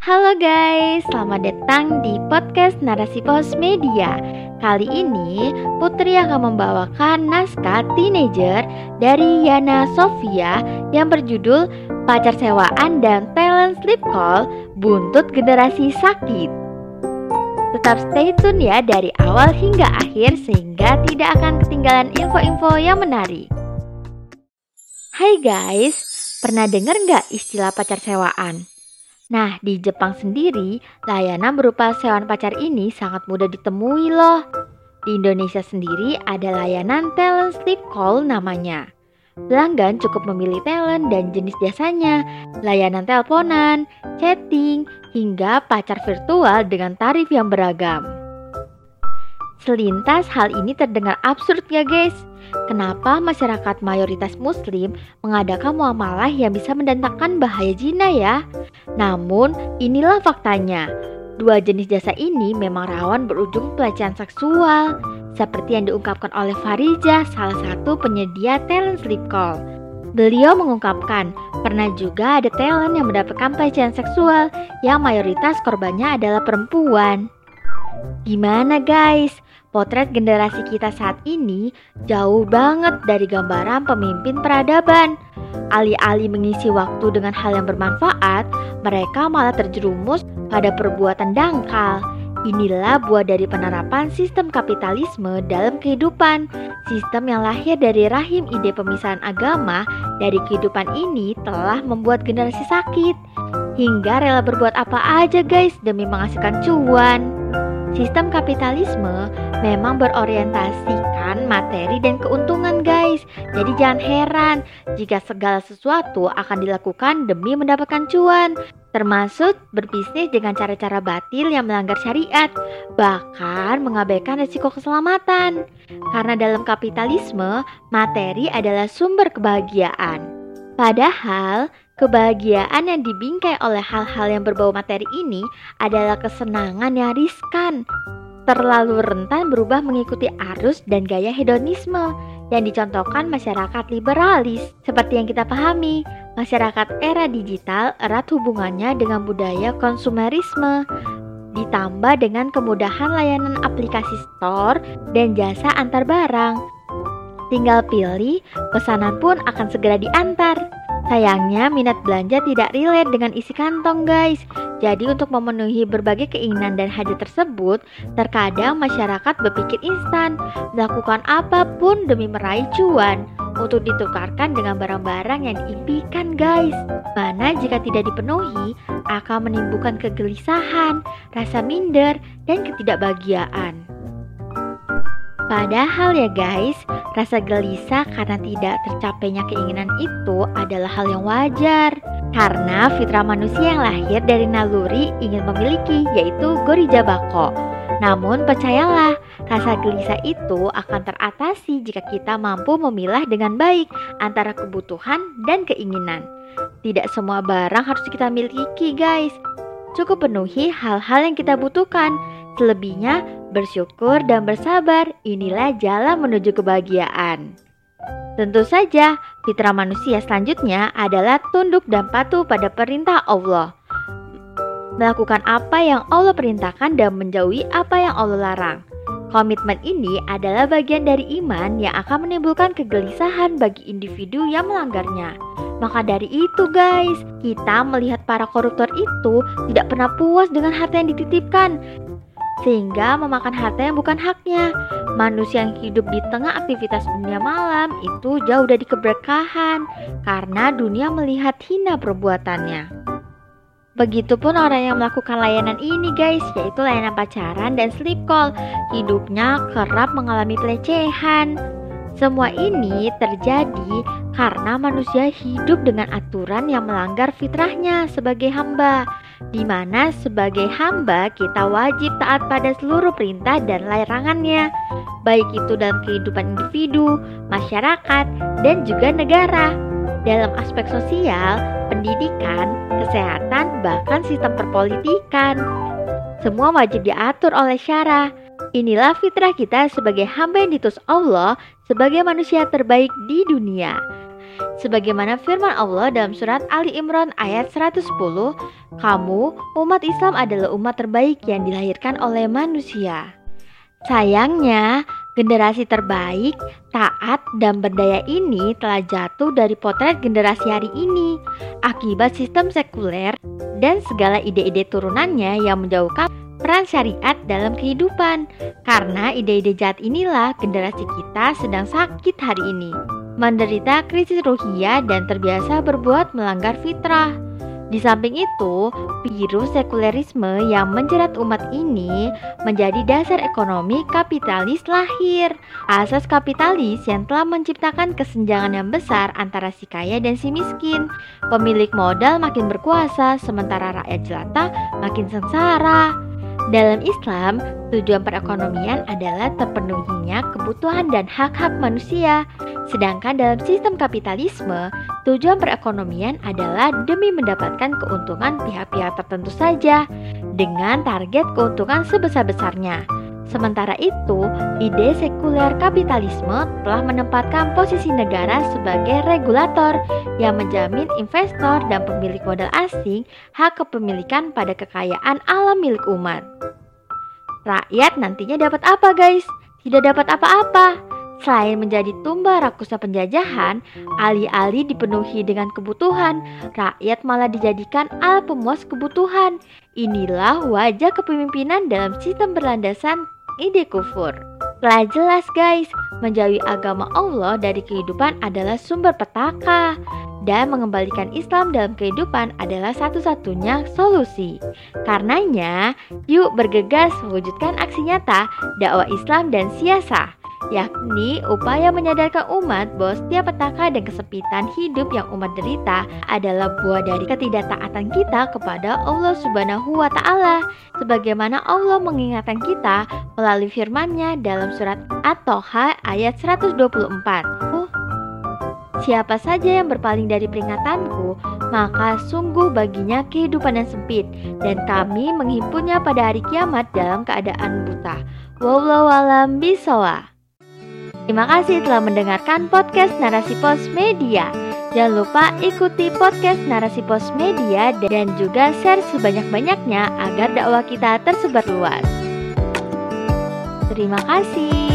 Halo guys, selamat datang di podcast Narasi Pos Media. Kali ini Putri akan membawakan naskah teenager dari Yana Sofia yang berjudul Pacar Sewaan dan Talent Sleep Call Buntut Generasi Sakit. Tetap stay tune ya dari awal hingga akhir sehingga tidak akan ketinggalan info-info yang menarik. Hai guys, pernah dengar nggak istilah pacar sewaan? Nah, di Jepang sendiri, layanan berupa sewaan pacar ini sangat mudah ditemui loh. Di Indonesia sendiri ada layanan talent sleep call namanya. Pelanggan cukup memilih talent dan jenis jasanya, layanan teleponan, chatting, hingga pacar virtual dengan tarif yang beragam. Selintas hal ini terdengar absurd ya guys? Kenapa masyarakat mayoritas muslim mengadakan muamalah yang bisa mendatangkan bahaya zina ya? Namun, inilah faktanya. Dua jenis jasa ini memang rawan berujung pelecehan seksual, seperti yang diungkapkan oleh Farija, salah satu penyedia talent sleep call. Beliau mengungkapkan, pernah juga ada talent yang mendapatkan pelecehan seksual yang mayoritas korbannya adalah perempuan. Gimana guys? Potret generasi kita saat ini jauh banget dari gambaran pemimpin peradaban. Alih-alih mengisi waktu dengan hal yang bermanfaat, mereka malah terjerumus pada perbuatan dangkal. Inilah buah dari penerapan sistem kapitalisme dalam kehidupan. Sistem yang lahir dari rahim ide pemisahan agama dari kehidupan ini telah membuat generasi sakit. Hingga rela berbuat apa aja guys demi menghasilkan cuan. Sistem kapitalisme memang berorientasikan materi dan keuntungan guys. Jadi jangan heran jika segala sesuatu akan dilakukan demi mendapatkan cuan. Termasuk berbisnis dengan cara-cara batil yang melanggar syariat, bahkan mengabaikan risiko keselamatan. Karena dalam kapitalisme, materi adalah sumber kebahagiaan. Padahal, Kebahagiaan yang dibingkai oleh hal-hal yang berbau materi ini adalah kesenangan yang riskan, terlalu rentan berubah mengikuti arus dan gaya hedonisme yang dicontohkan masyarakat liberalis. Seperti yang kita pahami, masyarakat era digital erat hubungannya dengan budaya konsumerisme, ditambah dengan kemudahan layanan aplikasi store dan jasa antar barang. Tinggal pilih, pesanan pun akan segera diantar. Sayangnya minat belanja tidak relate dengan isi kantong guys. Jadi untuk memenuhi berbagai keinginan dan hajat tersebut Terkadang masyarakat berpikir instan. Melakukan apa pun demi meraih cuan. Untuk ditukarkan dengan barang-barang yang diimpikan guys. Mana jika tidak dipenuhi akan menimbulkan kegelisahan, rasa minder, dan ketidakbahagiaan. Padahal ya guys, rasa gelisah karena tidak tercapainya keinginan itu adalah hal yang wajar. Karena fitrah manusia yang lahir dari naluri ingin memiliki yaitu gorija bako. Namun percayalah, rasa gelisah itu akan teratasi jika kita mampu memilah dengan baik antara kebutuhan dan keinginan. Tidak semua barang harus kita miliki guys. Cukup penuhi hal-hal yang kita butuhkan. Selebihnya bersyukur dan bersabar, inilah jalan menuju kebahagiaan. Tentu saja, fitrah manusia selanjutnya adalah tunduk dan patuh pada perintah Allah. Melakukan apa yang Allah perintahkan dan menjauhi apa yang Allah larang. Komitmen ini adalah bagian dari iman yang akan menimbulkan kegelisahan bagi individu yang melanggarnya. Maka dari itu guys, kita melihat para koruptor itu tidak pernah puas dengan harta yang dititipkan sehingga memakan harta yang bukan haknya. Manusia yang hidup di tengah aktivitas dunia malam itu jauh dari keberkahan karena dunia melihat hina perbuatannya. Begitupun orang yang melakukan layanan ini guys, yaitu layanan pacaran dan sleep call. Hidupnya kerap mengalami pelecehan. Semua ini terjadi karena manusia hidup dengan aturan yang melanggar fitrahnya sebagai hamba di mana sebagai hamba kita wajib taat pada seluruh perintah dan larangannya, baik itu dalam kehidupan individu, masyarakat, dan juga negara. Dalam aspek sosial, pendidikan, kesehatan, bahkan sistem perpolitikan, semua wajib diatur oleh syara. Inilah fitrah kita sebagai hamba yang ditus Allah sebagai manusia terbaik di dunia. Sebagaimana firman Allah dalam surat Ali Imran ayat 110, "Kamu, umat Islam adalah umat terbaik yang dilahirkan oleh manusia." Sayangnya, generasi terbaik, taat, dan berdaya ini telah jatuh dari potret generasi hari ini akibat sistem sekuler dan segala ide-ide turunannya yang menjauhkan peran syariat dalam kehidupan. Karena ide-ide jahat inilah generasi kita sedang sakit hari ini, menderita krisis ruhiyah dan terbiasa berbuat melanggar fitrah. Di samping itu, virus sekulerisme yang menjerat umat ini menjadi dasar ekonomi kapitalis lahir. Asas kapitalis yang telah menciptakan kesenjangan yang besar antara si kaya dan si miskin. Pemilik modal makin berkuasa, sementara rakyat jelata makin sengsara. Dalam Islam, tujuan perekonomian adalah terpenuhinya kebutuhan dan hak-hak manusia. Sedangkan dalam sistem kapitalisme, tujuan perekonomian adalah demi mendapatkan keuntungan pihak-pihak tertentu saja dengan target keuntungan sebesar-besarnya. Sementara itu, ide sekuler kapitalisme telah menempatkan posisi negara sebagai regulator yang menjamin investor dan pemilik modal asing hak kepemilikan pada kekayaan alam milik umat. Rakyat nantinya dapat apa guys? Tidak dapat apa-apa. Selain menjadi tumba rakusnya penjajahan, alih-alih dipenuhi dengan kebutuhan, rakyat malah dijadikan alat pemuas kebutuhan. Inilah wajah kepemimpinan dalam sistem berlandasan ide kufur. Telah jelas guys, menjauhi agama Allah dari kehidupan adalah sumber petaka dan mengembalikan Islam dalam kehidupan adalah satu-satunya solusi. Karenanya, yuk bergegas mewujudkan aksi nyata dakwah Islam dan siasa yakni upaya menyadarkan umat bahwa setiap petaka dan kesempitan hidup yang umat derita adalah buah dari ketidaktaatan kita kepada Allah Subhanahu wa taala sebagaimana Allah mengingatkan kita melalui firman-Nya dalam surat At-Toha ayat 124. Uh, Siapa saja yang berpaling dari peringatanku, maka sungguh baginya kehidupan yang sempit, dan kami menghimpunnya pada hari kiamat dalam keadaan buta. Wallahu alam bisawab. Terima kasih telah mendengarkan podcast Narasi Pos Media. Jangan lupa ikuti podcast Narasi Pos Media dan juga share sebanyak-banyaknya agar dakwah kita tersebar luas. Terima kasih.